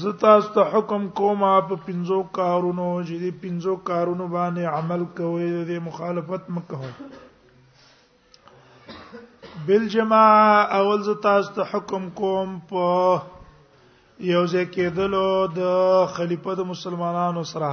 زتا ست حکم کوم په پنځو کارونو چې دې پنځو کارونو باندې عمل کوي دې مخالفت مکوي بالجماع اول زتا ست حکم کوم په یو ځکه دلو د خلیفہ د مسلمانانو سره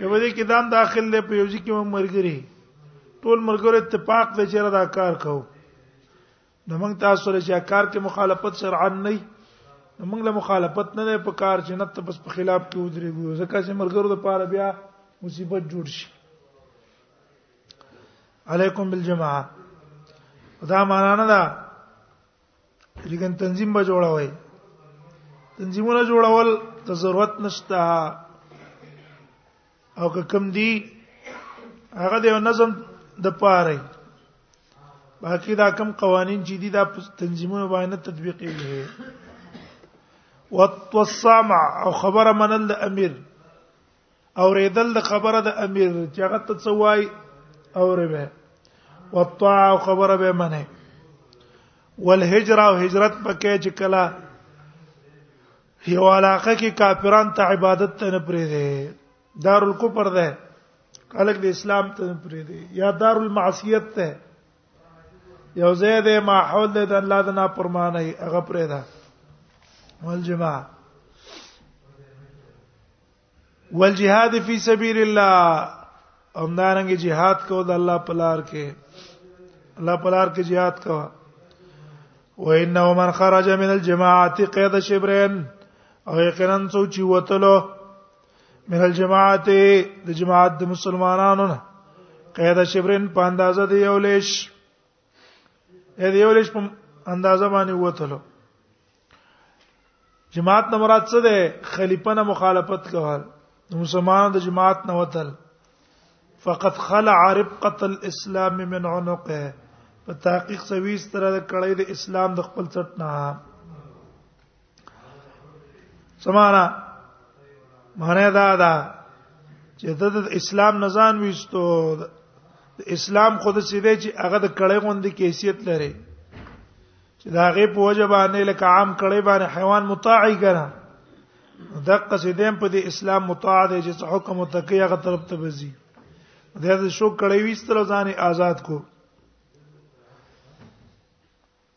یو دې کې دام داخل دی په یو ځکه مرګري ټول مرګري اتفاق دی چې را دا کار کو نو موږ تاسو سره چې کار کې مخالفت شرعا نه نو موږ له مخالفت نه نه په کار چې نت بس په خلاف کې ودرېږو ځکه چې مرګرو د پاره بیا مصیبت جوړ شي علیکم بالجماعه دا معنا نه ده لیکن تنظیم به جوړوي تنظیمونه جوړول ته ضرورت نشته او که کم دی هغه د نظم د پاره باقی دا کم قوانین چې دي دا تنظیمونه باندې تطبیقي دي وتوصى مع او خبر من الامير اوریدل د خبره د امیر چې هغه ته څه وای اورې به والطاعه او خبره به منه والهجره او هجرت پکې چې کله یو علاقه کې کافران ته عبادت ته نه پرې دي دارالکفر ده خلک د اسلام ته نه پرې دي یا دارالمعصیت ته یو ځای د ماحول د الله د نافرمانه هغه پرې ده والجماعه والجهاد فی سبیل الله همدارنګ جهاد کو د الله په لار کې الله په لار کې jihad کوا وانه من خرج من الجماعات قید شبرین او یقینا څو چې وتلو من الجماعات د جماعت د مسلمانانو نه قید شبرین په اندازه دی یو لیش اې دیو لښ په اندازه باندې وتلو جماعت نه مراد څه ده خلیفہ نه مخالفت کول مسلمان د جماعت نه وتل فقط خلع ربقه الاسلام من عنقه په تحقیق سوي ستره د کړۍ د اسلام د خپل څټ نه سمانا معنی دا دا چې د اسلام نزان وستو اسلام خود سې دی چې هغه د کړې غوندې کیفیت لري چې دا غي په وجه باندې لکه عام کړي باندې حیوان مطاعي کړه دقه سیدم په دې اسلام مطاع دی چې حکم متقی هغه طرف ته بزي دا د شو کړي وستر ځاني آزاد کو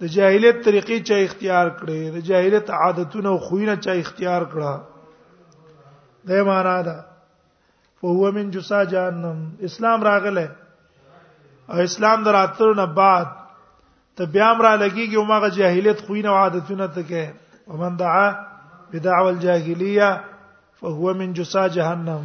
د جاهلیت طریقې چا اختیار کړې د جاهلیت عادتونه او خوینه چا اختیار کړه دا معنا ده فهو من جسا جهنم اسلام راغله او اسلام دراتر نه بعد ته بیا امر لګیږي او ماغه جاهلیت خوینه او عادتونه ته کې ومن دعا بدعوى الجاهليه فهو من جسا جهنم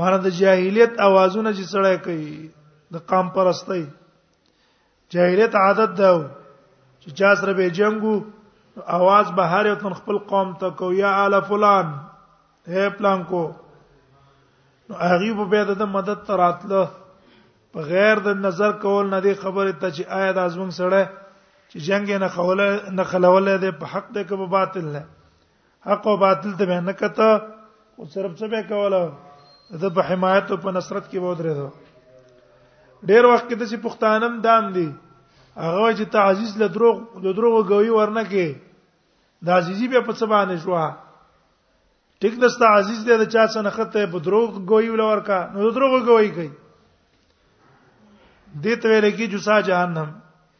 معنی د جاهلیت اوازونه چې سړی کوي د قام پرستۍ جاهلیت عادت ده چې چا سره به جنگو اواز به هر یو تن خپل قوم ته کو یا ال فلان هه پلان کو نو هغه په بیا د مدد تراتله په غیر د نظر کول نه دی خبره ته چې آیا د ازمن سره چې جنگ نه خوله نه خلوله ده په حق ده که په باطل نه حق او باطل ته به نه کته او صرف څه به کوله د په حمایت او په نصرت کې به درېدو ډېر وخت کې د سي پښتانم دام دي هغه چې تعزیز له دروغ له دروغ غوي ورنه کې د عزیزي به په څه باندې شو ټیک دسته عزیز دې د چا څخه خطه په دروغ غوي ولور کا نو دروغ غوي کوي دې ته ویل کې جسا جهنم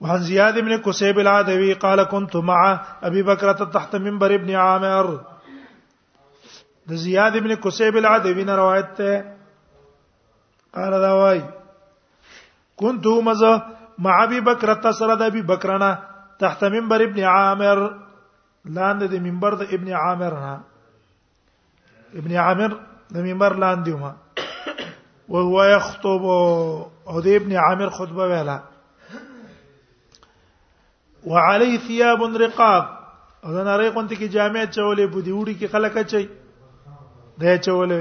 وعن زياد بن كسيب العدوي قال كنت مع ابي بكر تحت منبر ابن عامر ده زياد بن كسيب العدوي نه روایت ده قال دا كنت مز مع ابي بكر تسر ابي بكرنا تحت منبر ابن عامر لاند دي منبر د ابن عامر نه ابن عامر د منبر لاندې و او هو يخطب او د ابن عامر خطبه ویلا وعلي ثياب رقاق او دا نری قونت کې جامع چولې په دې وړي کې خلک چي دا چولې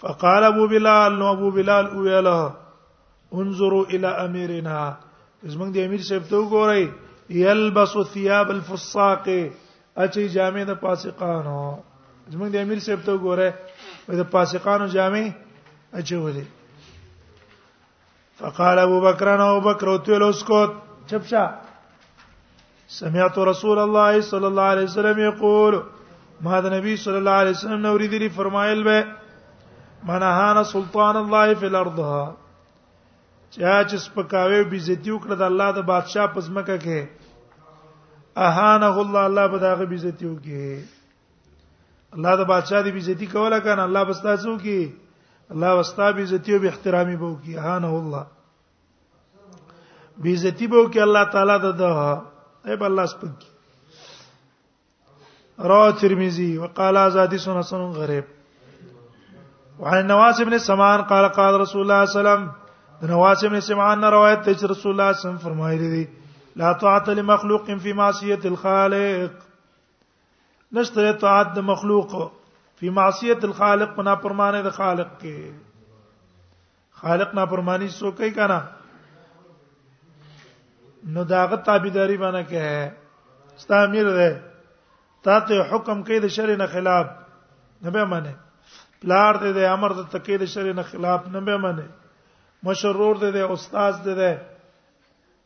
فقال ابو بلال نو ابو بلال ویلا انظروا الى اميرنا زمنګ دی امیر صاحب ته وګورئ يلبس ثياب الفساق اچي جامې د فاسقانو زمنګ دی امیر صاحب ته وګورئ د فاسقانو جامې اچولې فقال ابو بکر انا ابو بکر وتل اسكت چپشا سمعت رسول الله صلى الله عليه وسلم يقول ما ده نبی صلی الله علیه وسلم نو ریدلی فرمایل به منهانا سلطان الله فی الارض چا چې سپکاوي بیزتی وکړه د الله د بادشاہ پزمکه کې اهانه الله الله به داغه بیزتی وکړي الله د بادشاہ دی بیزتی کوله کنه الله بس تاسو کی الله واستا بیزتی او به احترامي بو کی هانه الله بیزتی بو کی الله تعالی د ده ای بل الله سپک را ترمذی وقال ازادی سنن سنن غریب وعن نواس بن سمان قال قال رسول الله صلی الله علیه وسلم د نواس بن سمعان نه روایت ته رسول الله صلی الله علیه وسلم فرمایلی دي لا طاعت لمخلوق فی معصیت الخالق نشته اطاعت د مخلوق فی معصیت الخالق پنا پرمانه د خالق کې خالق نه پرمانی سو کوي کنه نو داغه تابعداري باندې کې ستا امیر ده تا ته حکم کوي د شر نه خلاف نه به معنی پلار دې د امر د تکید شر نه خلاف نه به معنی مشرور دې د استاد دې ده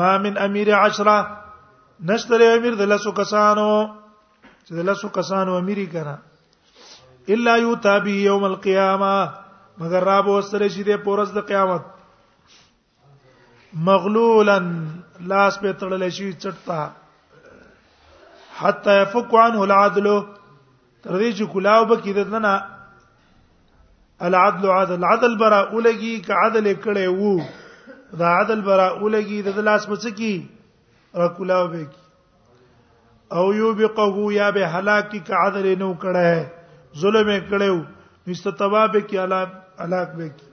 ما من امیر عشره نشتر امیر د لسو کسانو چې د لسو کسانو امیر کنا الا یوتابی یوم القیامه مگر را به وسره شي د پورز د قیامت مغلولا لاس په تړل شي چټتا حتا يفك عنه العدل تر دې چې کلاو به کې دنه العدل عدل عدل برا اولګي ک عدل کړي وو دا عدل برا اولګي د لاس مڅ کی را کلاو به کی او یو بقه یا به هلاک کی عدل نو کړه ظلم کړو نستتباب کی علا هلاک به کی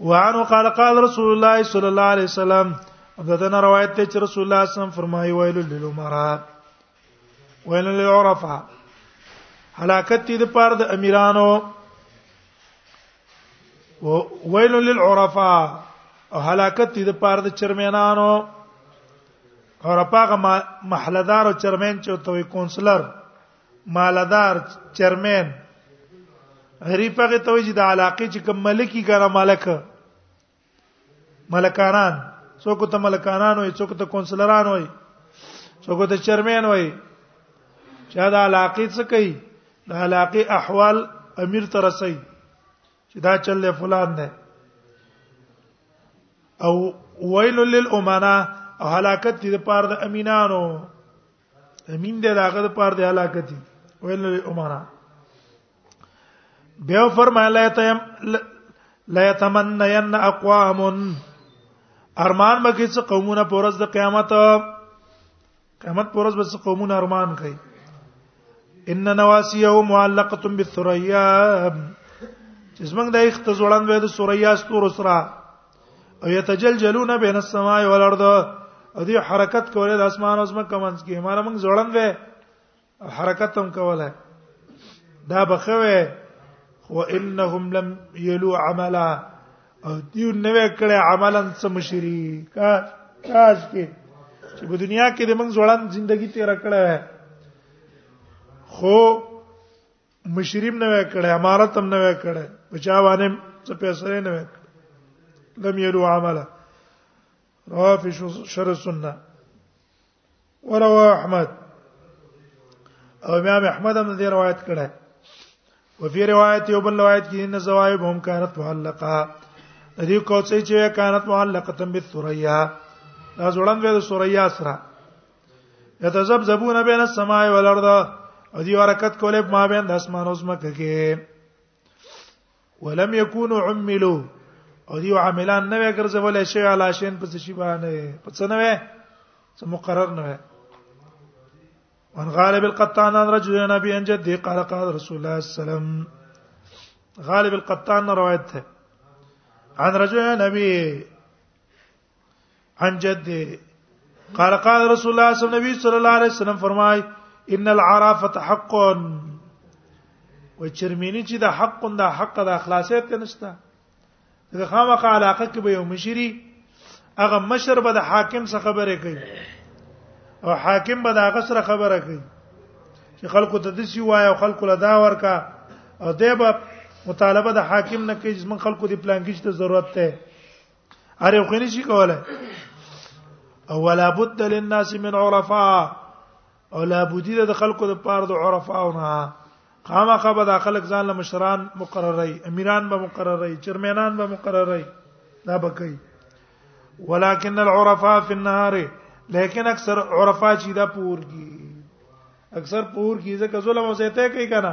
وعنه قال قال رسول الله صلى الله عليه وسلم دغه روایت ته چې رسول الله صلی الله علیه وسلم فرمایي ویل للمرا ویل للعرفه هلاکت دې د پاره د امیرانو ویل للعرفا او هلاکت دې د پاره د چرمنانو عرفا غ محلدار او چرمن چې توي کونسلر مالدار چرمن غریب هغه ته وایي چې د علاقې چې کوم ملکی ګره مالک ملکانان څوک ته ملکانان وایي څوک ته کونسلران وایي څوک ته چرمن وایي چې دا علاقې څه کوي د علاقې احوال امیر ته رسي چې دا چل له فلان ده او ویل للامانه او هلاکت دې پاره د امینانو امین دې داغه د پاره د هلاکتي ویل عمره بیا فرمایله اتم لا يتمنين اقوام ارمان بکې څه قومونه پورز د قیامت قیامت پورز بس قومونه ارمان کوي ان نواسيه معلقه بالثريا چې زمنګ د اخت زوړان وې د ثريا ستور سره او یتجلجلون بین السماء والارض او دې حرکت کوله د اسمان او زمکه منځ کې مال موږ ځوړند وې حرکت هم کوله دا بخوي خو انهم لم یلو عملا او دیو نوې کړه عملا څه مشری کا کاش کې چې په دنیا کې د موږ ځوړند ژوندۍ تیر کړه خو مشریم نه وکړي امارت هم نه وکړي بچا باندې څه پیسې نه وکړي لم يلو عمله رواه في شر السنه وروى احمد او امام احمد هم دې روایت کړه وفي روایت یو بل روایت کې ان زوایب هم كانت معلقه دې کوڅې چې كانت معلقه تم بالثريا دا ځوړند وې د ثريا سره یتذبذبون بین السماء والارض او دی حرکت کوله ما بین د اسمان او زمکه کې ولم یکونو عملوا او دی عاملان نه وی ګرځول شي علا شین پس شي باندې پس نه وی څه مقرر نه وی وان غالب القطان عن رجل نبي ان جدي قال قال رسول الله صلى الله عليه وسلم غالب القطان روایت ده عن رجل نبي عن جده قال قال رسول الله صلى الله عليه وسلم صلى الله عليه وسلم فرمای ان العرافه حق و چرمینی چې د حق د حق د اخلاصیت ته نشته دا خامخ علاقه کې به یو مشری هغه مشر به د حاکم سره خبره کوي او حاکم به د هغه سره خبره کوي چې خلکو ته دسی وای او خلکو له دا ورکا او دی به مطالبه د حاکم نه کوي چې من خلکو د پلانګیش ته ضرورت ده اره خو نه شي کولای او ولا بد للناس من عرفاء او لا بودی د خلکو د پاره د عرفاء نه قامه خبر د خلک ځان له مشران مقررای امیران به مقررای چرمنان به مقررای دا بکای ولكن العرفاء في النهار لیکن اکثر عرفاء چې دا پور کی اکثر پور کی ځکه ظلم او زیاته کوي کنه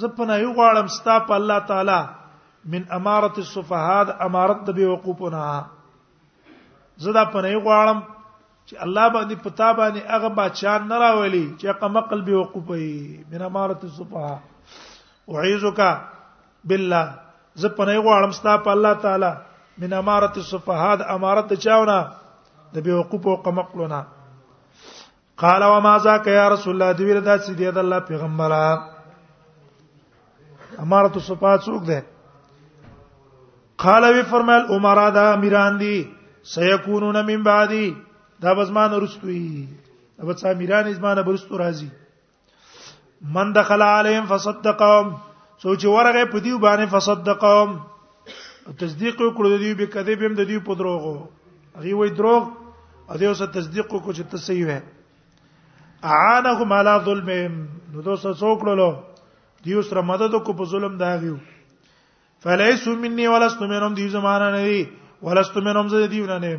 زه پناه غواړم ستا په الله تعالی من امارت السفهاء امارت د بیوقوفنا زه دا پناه غواړم چې الله باندې پتا باندې هغه بچان نه راولي چې قم قلبي وقوفي من امارت السفهاء اعيذك بالله زه پناه غواړم ستا په الله تعالی من امارت السفهاء امارت چاونه د بیوقوف او قمقلونه قال وما ذاك يا رسول الله دی ویل دا چې دی د الله پیغمبره امارت الصفا څوک ده قال وی فرمایل عمره دا امیران دي سيكونون من بعدي دا بزمان رستوي ابا څا امیران ازمانه برستو راځي من دخل عليهم فصدقهم سوچ ورغه په دیو باندې فصدقهم تصدیق وکړو دیو به کذب هم د دیو په دروغو هغه وای دروغ او دیو سره تصدیق وکړو چې ته صحیح وې اعانهم على ظلمهم نو دوی سره څوکړلو دیو سره مدد کو په ظلم دا غيو فليس مني ولست منهم دی زمانه نه دي ولست منهم زه دیونه نه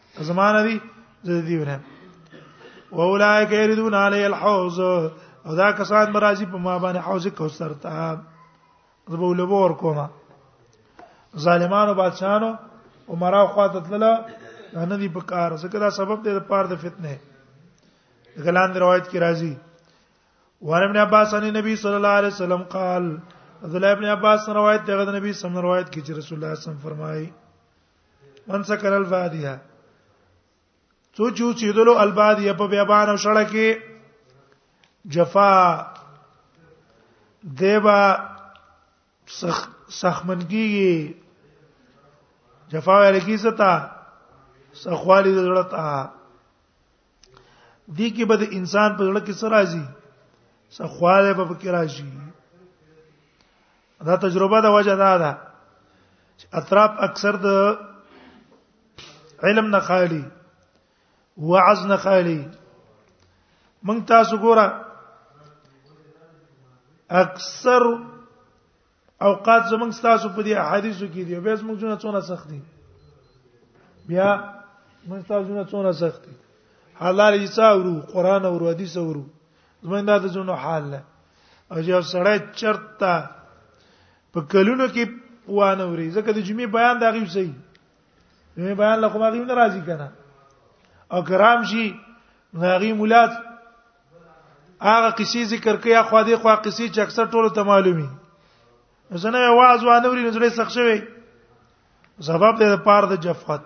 زمانه دي د دې ونه واولائک یریدون علی الحوض او دا کسان مرাজি په ما باندې حوض کوثر ته زبو لبور کوما ظالمانو بادشاہانو او مرا خواته تللا نه دی په کار څه کدا سبب دی د پاره د فتنه غلاند روایت کی راځي وان ابن عباس ان نبی صلی الله علیه وسلم قال عبد الله ابن عباس روایت دغه نبی سم روایت کی چې رسول الله صلی الله علیه وسلم فرمایي من سکن البادیه څو چې اوسېدلو البادیه په بیابان او شړه کې جفا دیبا سخ سخمن کیږي جفا ویل کیږي ستا سخوالی د زړه ته دي کې به د انسان په لړ کې سره راځي سخواله به پکې راځي دا تجربه دا وجه دا ده چې اطراف اکثر د علم نه خالی وعظ نه خالی مونږ تاسو ګوره اکثر اوقات زمنګ تاسو په دې احادیثو کې دی به زمنګ جون څونه سخت دي بیا موږ تاسو جون څونه سخت دي حلال یې څاورو قران او حدیث اورو زمنګ دا د جون حال نه او یو سړی چرته په کلونو کې وانه وري ځکه د جمعې بیان دا غیب صحیح جمعې بیان له کومه غیب ناراضي کنه او کرام شي ناغي مولات هغه قصې ذکر کوي اخو دې خو قصې چې اکثر ټولو ته معلومي زنه واعظ وانوري نو زړه سخت شوی سبب دې پار د جفقت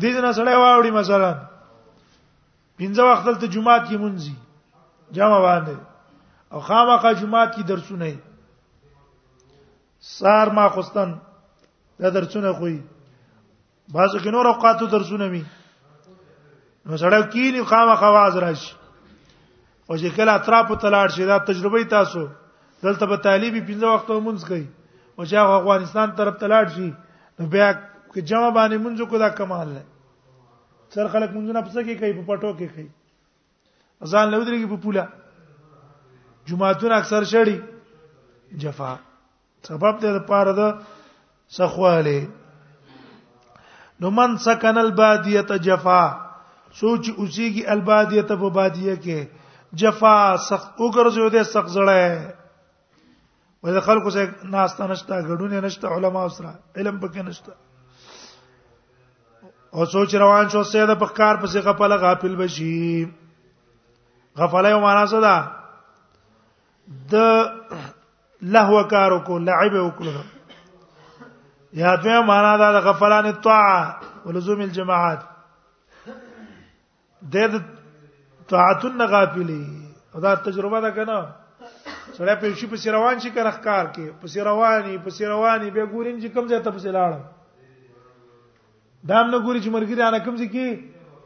دې نه سړی واوړي مثلا پنځه وخت ته جمعات کې منځي جمع باندې او خامخا جمعات کې درسونه یې سار ما خوستن دا درسونه خوې بعضو کې نور اوقاتو درسونه وي نو سره کینی خامہ خواز راشي او چې کله اطراف ته لاړ شي دا تجربه تاسو دلته به طالبي پنځه وخت مونږ کوي او چې افغانستان طرف ته لاړ شي نو بیا کې جمع باندې مونږ کو دا کمال دی سر خلک مونږ نه پڅ کې کوي په پټو کې کوي ځان لودري کې په پوله جمعهتون اکثر شړي جفا سبب دې لپاره ده سخواله نو من سکن البادیه جفا سوچ اوسېږي البادیه ته په بادیه کې جفا سخت وګرځو دې سخت زړه ولې خلکو سره ناس ته نشته غډونه نشته علما سره علم پکې نشته او سوچ روان شو سید په کار پسې غفله غافل بشي غفله یو معنا څه ده د لهو کارو کو لعب وکړو یا په معنا دا غفلان الطاعه ولزوم الجماعات د طاعتن غافلی او دا تجربه ده کنه سره په شي په روان شي کنه ښکار کې په رواني په رواني به ګورین چې کم ځای ته په لاړ دام نه ګوري چې مرګ دې انا کم ځای کې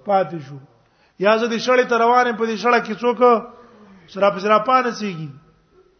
پاتې شو یا زه دې شړې ته روانې په دې شړه کې څوک سره په سره پانه سیږي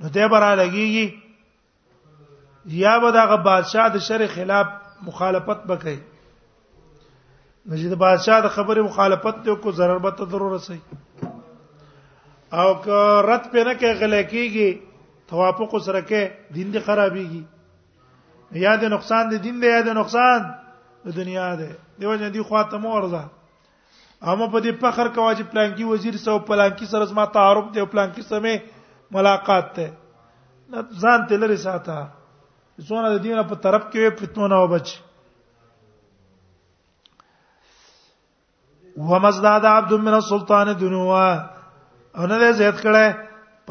نو ته برا لګيږي یا به دغه بادشاہ د شر خلاف مخالفت وکړي نو چې د بادشاہ د خبره مخالفت ته کو ضرر به ته ضرور رسي او که رد په نه کې غلې کیږي توافق سره کې دین دې خرابيږي یا د نقصان د دین دی یا د نقصان د دنیا دی دیو جن دی خواته مو ورځه اما په دې فخر کوا چې پلانکی وزیر سره او پلانکی سره زما تعارف دی او پلانکی سره مې ملاقات ده ځان ته لري ساته زونه د دینه په طرف کې فتنه او بچ ومزداد عبد من السلطان دنوا او نه زیات کړه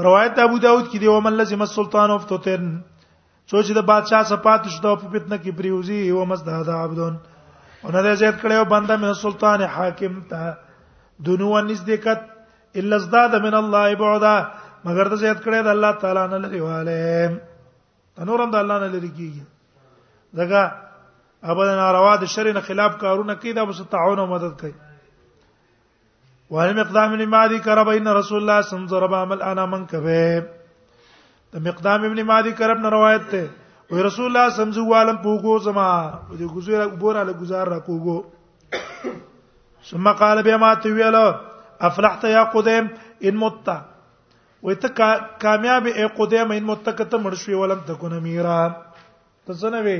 روایت ابو داود کې دی ومن لزم السلطان افتتن څو چې د بادشاہ صفات شته په فتنه کې پریوزی هو مزداد عبدون او نه زیات کړو بنده من سلطان حاکم ته دنو نزدېکت الا ازداد من الله بعدا مگر د زیات کړو د الله تعالی نه لري والے تنورم د الله نه لري کیږي دغه ابدا ناروا د شر نه خلاف کارونه کوي دا بس تعاون او مدد کوي وعن مقدام بن مالي کرب ان رسول الله صلی الله علیه وسلم ضرب عمل انا من کبه د مقدام ابن مالي کرب نه روایت ده وی رسول الله صلی الله علیه وسلم عالم پوغو زما د گزار ګور له گزار را کوغو ثم قال بیا ما ته ویل افلحت یا قدیم ان مت وی ته کامیاب ای قدیم ان مت کته مرشوی ولم تکونه میرا ته څنګه وی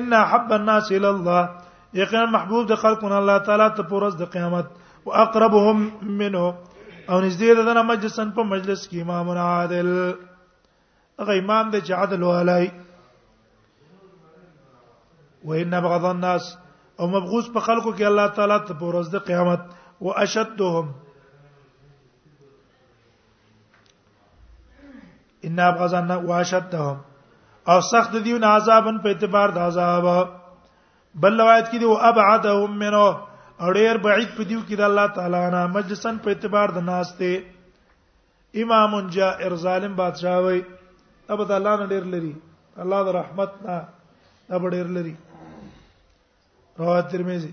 ان حب الناس الى الله یقینا محبوب د خلقنا الله تعالی ته پورز د قیامت واقربهم منه او نږدې ده د مجلسن په مجلس کې امام عادل هغه امام د عادل والای وان ابغض الناس او مبغوث په خلکو کې الله تعالی ته پورز د قیامت واشدهم ان ابغزنا واشدهم او سخت دیو نه عذابن په اعتبار د عذاب بل روایت کې دی او ابعدهم منه او ډیر بعید په دیو کې د الله تعالی نه مجلسن په اعتبار د ناس ته امام جائر ظالم بادشاہ وي ابد الله نه ډیر لري الله د رحمت نه اب ډیر لري رواه ترمذی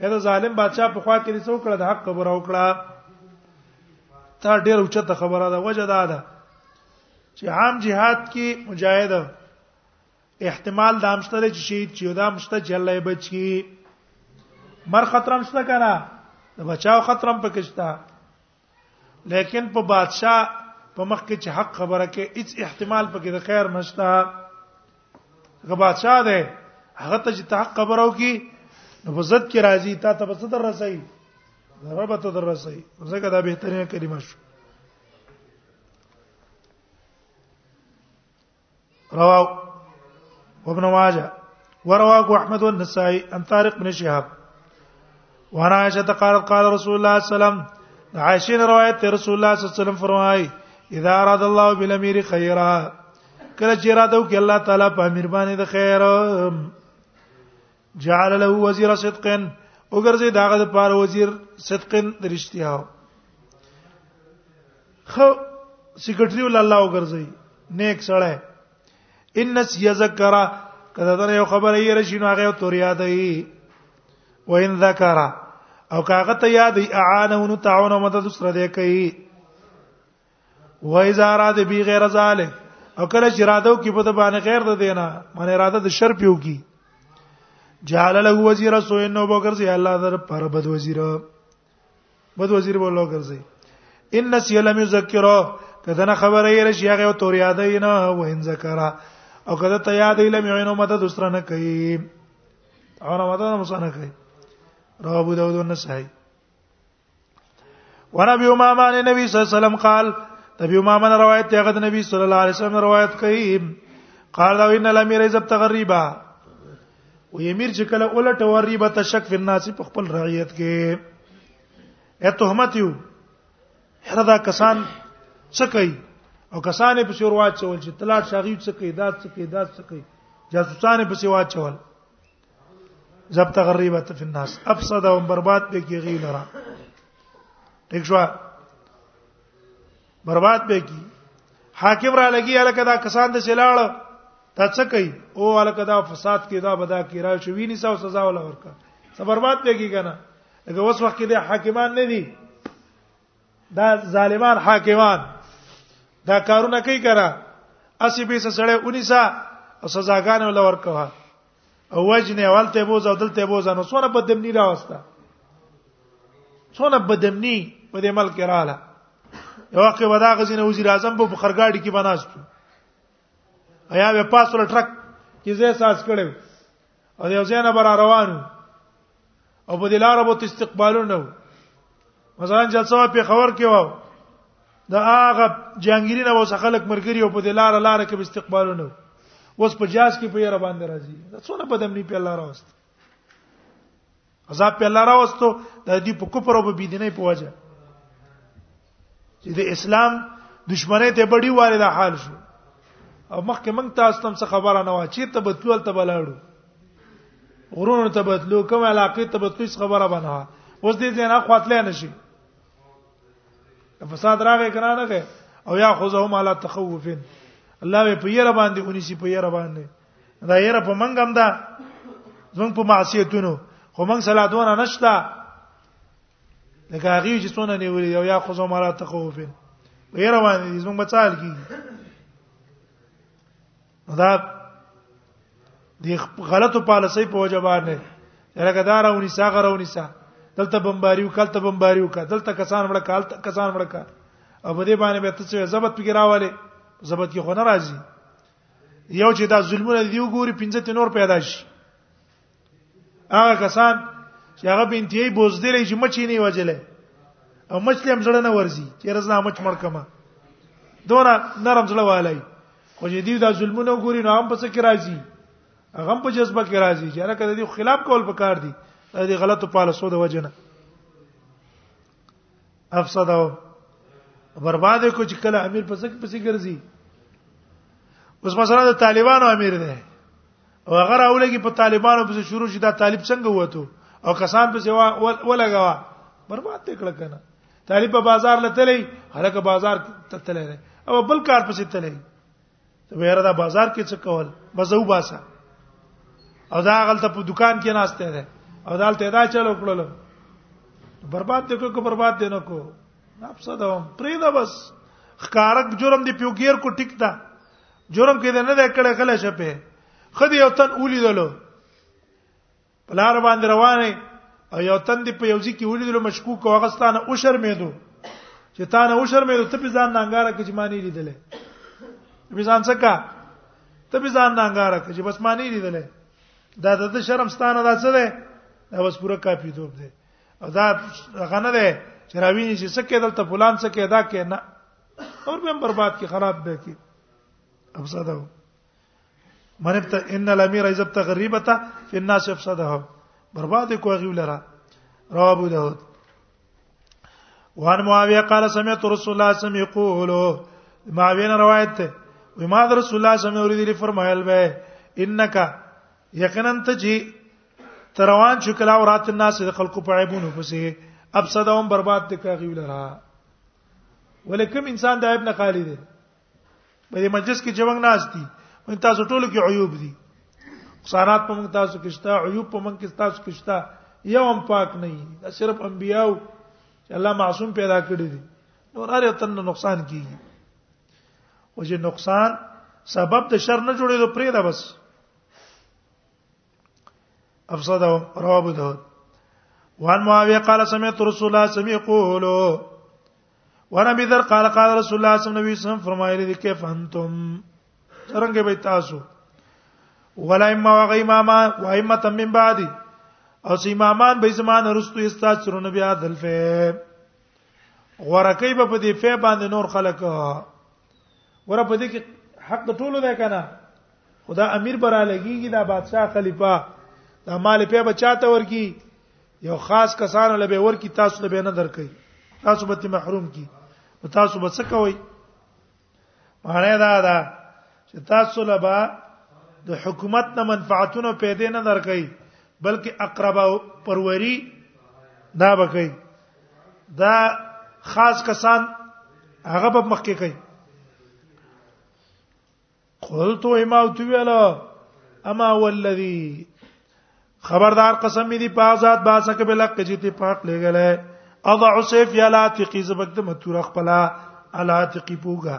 اې دا ظالم بادشاہ په خوا کې لري څو کړه د حق خبره وکړه تا ډېر اوچته خبره ده وجه دا ده چې عام جهاد کې مجاهد احتمال دا مشته چې شهید شي دا مشته چې الله یې بچي مر خطر مشته کنه د بچاو خطر هم پکې شته لیکن په بادشاہ په مخ کې چې حق خبره کې هیڅ احتمال پکې د خیر نشته هغه بادشاہ دی هغه ته چې حق خبره وکي نو په زد کې راځي تا ته بس در رسي رب ته در رسي زګه دا بهترینه کلمه شو رواه وابن ماجه ورواه احمد والنسائي عن طارق بن شهاب وانا عائشه قالت قال رسول الله صلى الله عليه وسلم عائشه روایت ته رسول الله صلی الله علیه وسلم فرمایي اذا اراد الله بالامير خيرا کله چې اراده وکړي الله تعالی په امیر باندې د خیر جعل له وزیر صدقن وګرځي داغه د پاره وزیر صدقن درشتیا خو سیکرټری ول الله وګرځي نیک سره ان یذکر کله دا یو خبره یې رشینو هغه تور یاد ای وین ذکر او کاغه ته یاد ای اعانه نو تعاون مدد سره دی کوي و اذا اراد بی غیر ذلک او کله چې اراده وکي په د باندې غیر د دینه من اراده د شر پیو کی جعل له وزیر سو انه بوکر سي الله در پر بد وزیر بد وزیر بوله ګرځي ان نسی لم یذکرو کله نه خبره یې رشي هغه تور یاد نه و ان ذکرہ او کله ته یاد یې لم یعینو مدد دوسر نه کوي او نه مدد نه مسنه کوي رواه ابو داود والنسائي ورابي امامه نے نبی صلی الله علیه وسلم قال نبی امامه نے روایت دی هغه نبی صلی الله علیه وسلم روایت کوي قال دا ان الامیر اذا تغریبا و امیر چې کله اولټه وریبه تشک فی الناس په خپل رعیت کې اته تهمت یو هر دا کسان څه کوي او کسانې په شروعات چول چې تلاټ شاغیب څه کوي دا څه کوي دا څه کوي جاسوسانې په سیوا چول ضبط غریبت فی الناس افسد او برباد به کی غیل را ٹھیک شو برباد به کی حاکم را لګی الکه دا کسان د سلاړ تا څه کوي او الکه دا فساد کې دا بدا کې را شوی نه ساو سزا ولا ورکا څه برباد به کی کنه لکه اوس وخت کې د حاکمان نه دي دا ظالمان حاکمان دا کارونه کوي کرا اسی به سړی 19 او سزاګان ولا ورکا او وجنه ولته بوز او دلته بوز نو سره بدمنی راوسته څونه بدمنی په دې ملک رااله یو وخت به دا غزینه وزیر اعظم په خرګاډي کې بناستو ایا به پاسره ټرک کې زه ساز کړم او یو ځای نه بر روانو او په دې لار به استقبالونه وو مثلا جلسه په خبر کې وو دا هغه جهانګیرینه وو څخه خلک مرګري او په دې لار لار کې استقبالونه وو اوس په جاز کې په یره باندې راځي دا څونه بدمنی په الله راوست عذاب په الله راوستو د دې په کوپر او په بيدینه په وجه چې د اسلام دشمنه ته بډي واره د حال شو او مخکې موږ تاسو تم څه خبره نه و چې ته بتول ته بلاړو غرونو ته بتلو کوم علاقه ته بتلو څه خبره بنه اوس دې ځنه خپلې نه شي فساد راغی کنه نه او یا خذهم علی تخوف الله په یره باندې اونې سي په یره باندې دا یره په منګ هم دا زمون په معصیتونو خو موږ صلاتونه نشتا لکه هغه چې څونه نیولې یو یا خو زمرا تخوفین وې روان دي زموږ بچال کی دا د غلطو پالیسۍ په وجه باندې لکه دا راونی سا غراونی سا دلته بمباریو کلته بمباریو کا دلته کسان مړه کال کسان مړه کا او په دې باندې به تاسو زبط پکې راواله زبط کې خو نه راځي یو چې دا ظلمونه دی وګوري 15 نور پیدا شي هغه کسان چې هغه به انتهایی بوزدل چې مچې نه وجلې او مچ لم زړه نه ورزي چې رزنا مچ مړ کما دونه نرم زړه والای خو دې دا ظلمونه ګوري نو هم پس کې راځي هغه په جذبه کې راځي چې هرکه دې خلاف کول پکار دي دې غلطو پالیسو د وجنه افسد او برباد کو چې کله امیر پس کې پس ګرځي اوس مثلا د طالبانو امیر دی او هغه راولګي په طالبانو په شروع شي دا طالب څنګه وته او کسان په سیوا ولګوا برباد کړه کنه طالب په بازار لتلې هلکه بازار ته تللی او بل کار پسې تللی ته ویره دا بازار کې څه کول بزو باسا او دا غلطه په دکان کې ناشته ده او دا ته دا چلو کړل برباد دې کو برباد دې نه کو نفس دا پرې دا بس خکارک جرم دی پیوګیر کو ټیک دا جرم کې نه ده کړه کله شپه خدي یو تن ولیدلو بلار باندې روانه او یو تن دی په یو ځکه ولیدلو مشکوک او غستانه او شرمېدو چې تا نه او شرمېدو ته په ځان نانګاره کې جمانې لیدلې په ځان څه کا ته په ځان نانګاره کې چې بس مانې لیدلې دا د شرم ستانه دا څه ده دا بس پوره کافي توپ ده او دا غنه ده چې راویني چې څه کېدل ته فلان څه کېدا کې نه اور به برباد کی خراب به کی افسده من ابت ان الامير اذا تغريبته في الناس افسده برباد کو غیو لرا رواه ابو داود وان معاويه قال سمعت رسول الله صلى الله عليه وسلم يقول معاويه روایت ده و ما در رسول الله صلی الله علیه وسلم فرمایل به انک یقینا ته جی تروان شو کلا ورات الناس د خلقو په عیبونو پسې افسدهم برباد دي کوي لرا ولکم انسان د عیب نه خالی دی په دې مجلس کې چې موږ ناز دي موږ تاسو ټولو کې عیوب دي خسارات په موږ تاسو کې شته عیوب په موږ کې تاسو کې شته یو هم پاک نه دي دا صرف انبیاو چې الله معصوم پیدا کړی دي نور هر یو تن نقصان کیږي او چې نقصان سبب د شر نه جوړېدو پرې دا بس افسد رواه ابو داود وان معاويه قال سمعت رسول الله سمي يقول وانا بذر قال قال رسول الله صلى الله عليه وسلم فرمایلی دي کیف انتم څنګه به تاسو ولا اما وغيما ما وایما تم من بعد او سیمامان به زمان رستو استاد سرونه بیا دلفه غورکې په دې فه باندې نور خلک ور په دې کې حق د ټولو ده کنه خدا امیر برا لګیږي دا بادشاہ خلیفہ دا مال په بچاته ورکی یو خاص کسانو لبه ورکی تاسو لبه نه درکې تاسو به محروم کی او تاسو به څه کوئ معنی دا ده چې تاسو لبا د حکومت نه منفعتونه پیدا نه درکې بلکې اقربا پروری دا بکې دا خاص کسان هغه په مخ کې کوي قلت ما ویلا اما والذي خبردار قسم دې په آزاد باسه کې بل حق چې ته پاک لګلې اضع سيف يا لا تقي زبکت متور خپل الا تقي پوغا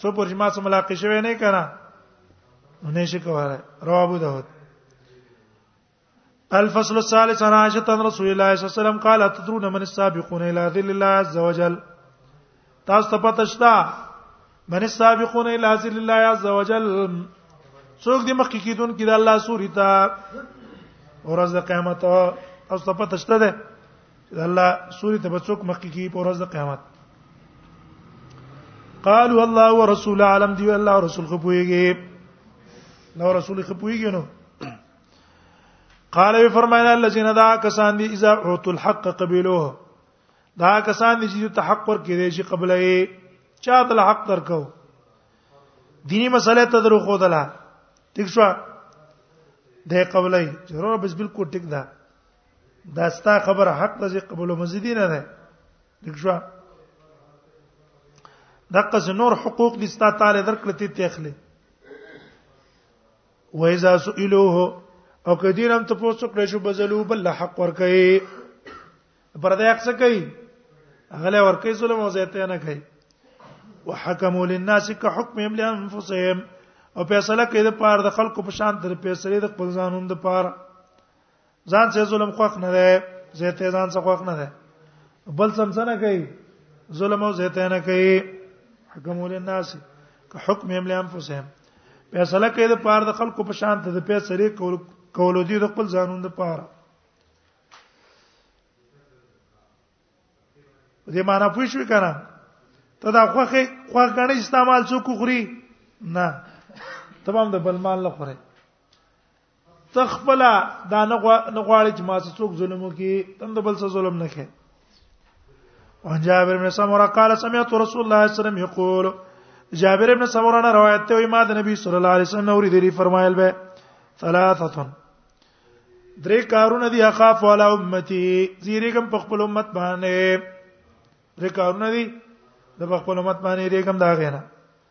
څو پر جما سره ملاقات شوی نه کړه نه شي کوله رواه ابو داود الفصل الثالث عن عائشة رسول الله صلى الله عليه وسلم قال تدرون من السابقون الى ذل الله عز وجل تاسو ته پته شته من السابقون الى ذل الله عز وجل څوک دې مخکې کیدون کې د الله سوري ته ورځ د قیامت او څه پته شته ده الله سوري ته بچوک مخکې کی په ورځ د قیامت قالوا الله ورسول عالم دی الله رسول خپويږي نو رسول خپويږي نو قال وی فرمایله الذين دا کسان دي اذا اعطوا الحق قبلوه دا کسان دي چې ته حق ور کړې شي قبله یې چا ته حق درکو دینی مسله ته درو خو دلا ٹھیک شو د قبله ضرور بس بالکل ټیک ده دا ستا خبره حق ده چې قبول مزیدی نه ده دښوا دغه نور حقوق دي ستا تعالی درکړه ته تخلي و اذا سئلوه او کدی هم ته پوسو کړی شو بزلو بل حق ورکړي پر دې حق څه کوي غلې ورکړي ظلم او زیاته نه کوي وحكموا للناس كحكمهم لانفسهم او فیصله کوي د پاره د خلکو په شان تر فیصله د خپل ځانوند پاره ځان څه ظلم خوښ نه دی زه ته ځان څه خوښ نه دی بل څه نه کوي ظلم او زه ته نه کوي حکم ول الناس که حکم هم لام فسهم فیصله کوي د پاره د خلکو په شان ته د فیصله کول کول دي د خپل ځانون د پاره دې معنا پوه شو کنه ته دا خوخه خوخ غنې استعمال څوک خوري نه تمام د بل مال نه خوري تخپلا دا نه غواړي چې ما څوک ظلم وکي تند بل څه ظلم نه کوي وان جابر بن سمره قال سمعت رسول الله صلی الله علیه وسلم یقول جابر بن سمره نه روایت ته وي ما د نبی صلی الله علیه وسلم نور دی فرمایل به ثلاثه درې کارونه دي اخاف ولا امتی زیریګم په خپل امت باندې درې کارونه دي د خپل امت باندې ریګم دا غینا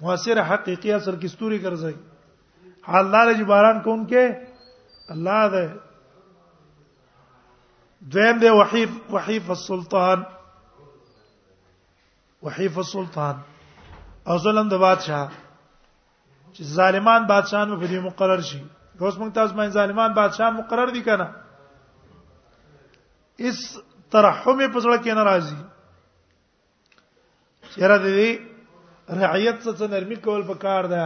موثر حقيقي اثر کې ستوري ګرځي حال دار چې باران کون کې الله ده دویم دی وحیف وحیف السلطان وحیف السلطان او ظلم د بادشاہ چې ظالمان بادشاہان په دې مقرر شي اوس موږ تاسو باندې ظالمان بادشاہان مقرر دي کنه اس ترحم په ځړه کې ناراضي چیرې دې رعیت څخه نرمي کول پکار ده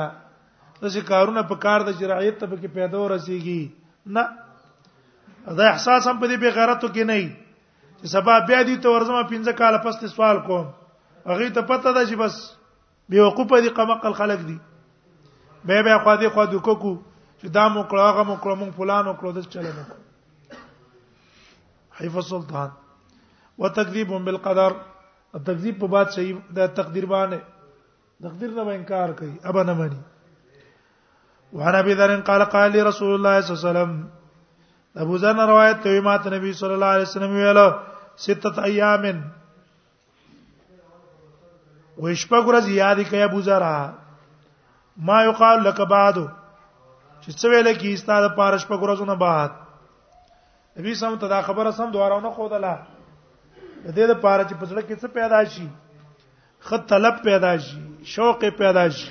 داسې کارونه پکار ده چې رعیت ته پکې پیدا ورسیږي نه دا احساس هم په دې بغیرتو کې نه چې سبا بیا دې ته ورځم 15 کال پس ته سوال کوم هغه ته پته ده چې بس به وقوف دي قمقل خلق دي به به خو دې خو د کوکو چې دا مو کړه هغه مو کړه مونږ فلان او کړه د چلو مو حیف السلطان وتکذیب بالقدر تکذیب په بعد صحیح د تقدیر باندې تقدیر نه انکار کوي ابا نه مانی وعن ابي ذر قال قال لي رسول الله صلى الله عليه وسلم ابو ذر روایت کوي ماته نبی صلی الله علیه وسلم ویل سته ایامن وې شپږ ورځې یاد کړي ابو ذر ما یقال لك بعد چې څه ویل کی استاد پارش په ګورځو نه بعد نبی سم ته دا خبره سم دواره نه خودله د دې لپاره چې پسړه کې څه پیدا شي خط طلب پیدا شي شوق پیدا شي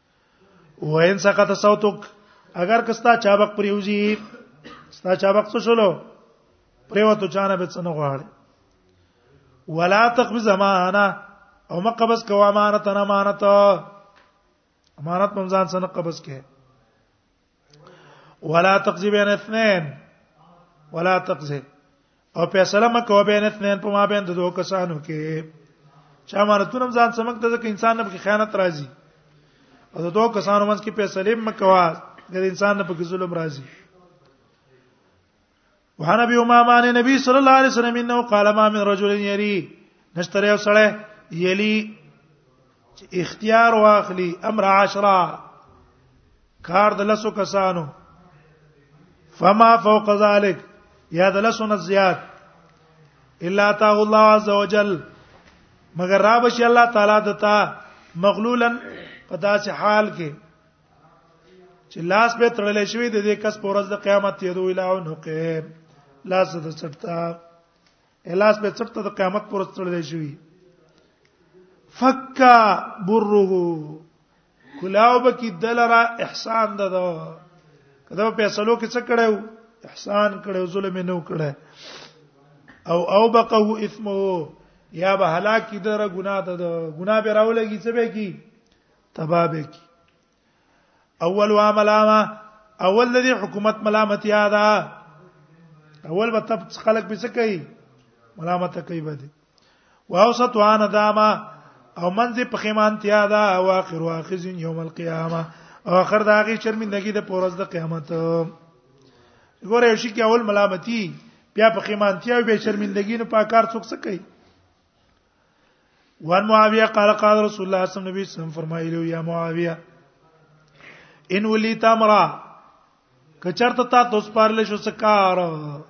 وین سقط صوتک اگر کستا چابک پریوزی ستا چابک څه شلو پریوتو چانه به څنګه غواړي ولا تقبض امانه او مقبض کو امانت نه امانت امانت ممزان سن قبض کې ولا تقضي بين اثنين ولا تقضي او فیصله مکو بین اثنين په ما بین د دوه کسانو کې چا امانتونه ځان سمک ته ځکه انسان نه په خیانت راځي او د دوه کسانو منځ کې فیصله مکوا د انسان نه په ظلم راځي وحنا بي امامه ان نبی صلی الله علیه وسلم انه قال ما من رجل یری نشتره یو سره یلی اختیار واخلی امر عشرا کار د لسو کسانو فما فوق ذلك یا د لسو نه زیات الا تا الله عز وجل مگر را بشي الله تعالی دتا مغلولن په داسې حال کې چې لاس به تړل شوی د دې کس پورز د قیامت یدو اله عنقه لاس د چټتا الاس به چټتا د قیامت پورز تړل شوی فکا بره کلاو به کی دلرا احسان ددو کدا په فیصلو کې څه کړو احسان کړو ظلم نه وکړو او او بقه اسمه یا به هلاکی دره ګناه ده ګناه به راولږي څه به کی تبابه کی اول وا ملامه اول د حکومت ملامت یاد اول به تب خلک به څه کوي ملامت کوي به دي واوسط وانا داما او منځ په خیمانتیا دا او اخر واخذ یوم القیامه او اخر دا غي شرمندګي د پورز د قیامت ګوره یو شي کې اول ملامتي بیا په خیمانتیا او بیا شرمندګي نو پاکار څوک څه کوي وان معاویه قال قال رسول الله صلی الله علیه وسلم فرمایلی یا معاویه ان ولی تمرا کچرته تا توس پارل شو سکار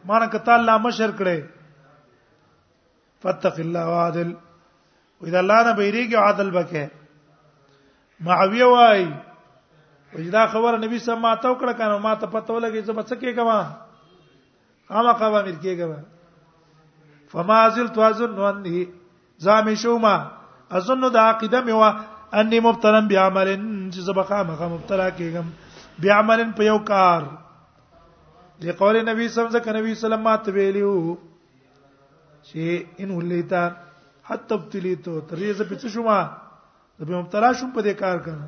مان کته الله مشر کړي فتق الله وعدل واذا الله نه بیریږي عادل بکه معاویه وای وجدا خبر نبی سم ما تو کړه کنه ما ته پته ولګي زه بچ کې کما اما قوا امیر کېږم فما زلت اظن انه زامي شوما اظن د عقیده مې وا اني مبتلا بعمل چې سبقه مخه مبتلا کېږم بعمل په یو کار د قول نبی صلی الله علیه وسلم مات ویلو چې ان ولیتا حتى ابتلیتو تر دې زه پڅ شوما د مبتلا شوم په دې کار کنه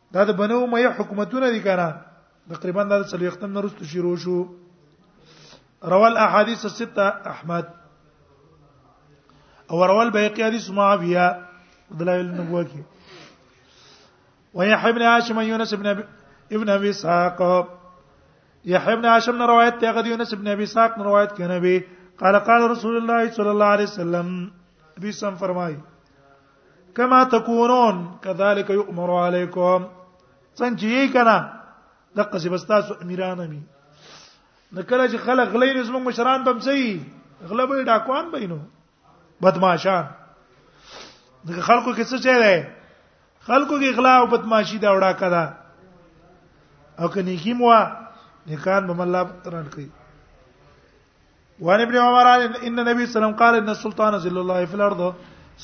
دا د بنو مې حکومتونه دي کنه تقریبا دا څلوي ختم نرستو شروع شو روال احاديث السته احمد او روال بيقي حديث معاويه دلائل النبوه کې ويحيى بن هاشم يونس بن ابن ابي اسحاق يحيى بن هاشم نے روایت ته غدي يونس بن ابي اسحاق نے روایت کړي نبی قال قال رسول الله صلى الله عليه وسلم نبی سم فرمایي کما تکونون كذلك يؤمر عليكم څنګه چې یې کنه د قصې بستاسو امیران می د کله چې خلک غلې نظم مشران بم سي غلبې ډاکوان بینو بدمعشان د خلکو کې څه چي ده خلکو کې غلا او بدمعشي دا وډا کړه او کني کی مو نکان بم الله تران کوي وان ابن عمر ان نبی صلی الله علیه وسلم قال ان السلطان ذل الله فی الارض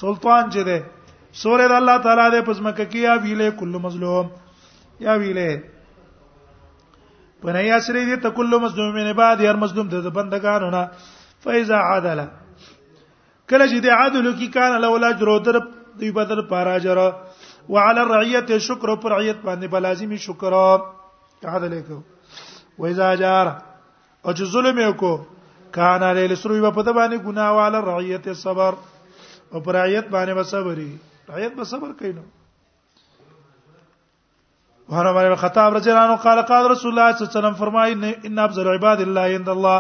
سلطان چې ده سورې د الله تعالی د پزمکه کې یا ویلې کل مظلوم یا ویلې پنه یا سری دې ته کل مظلوم نه بعد هر مظلوم د بندگانو نه فایزا عادله کله چې د عادل کی کان له ولا جرو در دی بدر پارا جرا وعلى الرعيه شکر پر رعیت باندې بلازمی شکر عادل کو وایزا جار او چې ظلم یې کو کان علی السروی په د باندې ګناه والا رعیت صبر او پر رعیت باندې به صبري رعیت به صبر کوي نو وهر عمر الخطاب رضی الله عنه قال قال رسول الله صلی الله علیه وسلم فرمای ان افضل عباد الله عند الله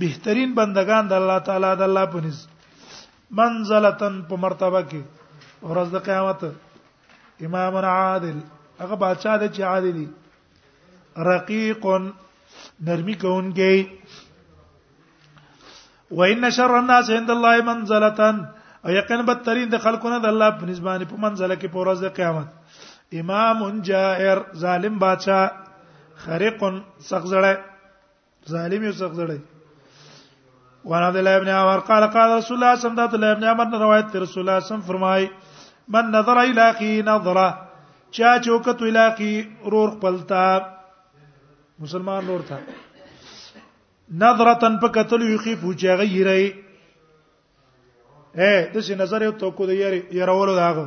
بهترین بندگان د الله تعالی د الله په نس منزلتن په مرتبه کې ورځ د قیامت امام عادل هغه بادشاہ دی چې عادلی رقیق نرمی کوونکی وان شر الناس عند الله منزله او یقینا بدترین د خلقونه د الله په نسبانه په منزله کې په ورځ د قیامت امام جائر ظالم بادشاہ خرق سخزړه ظالم یو څخه زړی وانا عبد الله ابن عمر قال قال رسول الله صلی الله علیه وسلم ابن عمر روایت تر رسول الله صلی فرمای من نظر الى اخي نظره چا چوکت الى اخي رور خپلتا مسلمان رور تھا نظرتن په قتل یخی پوچا غیری اے د څه نظر یو تو کو د یری یرولو داغه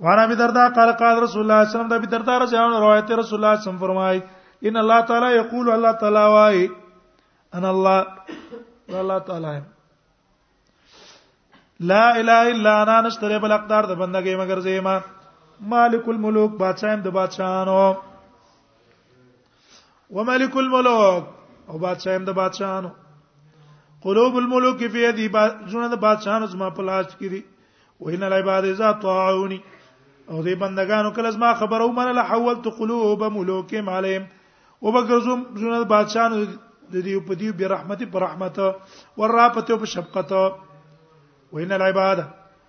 وعن ابي الدرداء قال قال رسول الله صلى الله عليه وسلم ده ابي الدرداء رضي الله عنه روایت رسول الله صلى الله عليه وسلم فرمای ان الله تعالی یقول الله تعالی وای ان الله الله تعالی لا اله الا انا نشتره بل اقدار د بندګې مگر زېما مالک الملوک بادشاہ د بادشاہانو وملک الملوک او بادشاہ هم د بادشاہانو قلوب الملوک فی یدی زونه د بادشاہانو زما په لاس کې دي وین العباد اذا طاعونی او دې بندگانو کله زما خبرو من له حولت قلوب ملوک علیهم وبګرزم زونه د بادشاہانو د دې په دې به رحمت پر رحمت ورا پته په شفقت وین العباد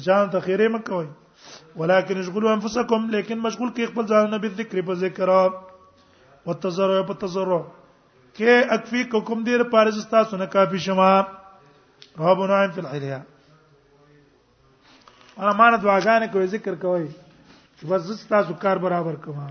اجان ته خیره مکوي ولكن اشغلوا انفسكم لیکن مشغول کې خپل ځان نه به ذکر په ذکر وتزرع په تزرع کې اکفی کوم دیر پارز تاسو نه کافی شما رب نعیم فی الحلیه انا مان دعاګانې کوي ذکر کوي بس تاسو کار برابر کوه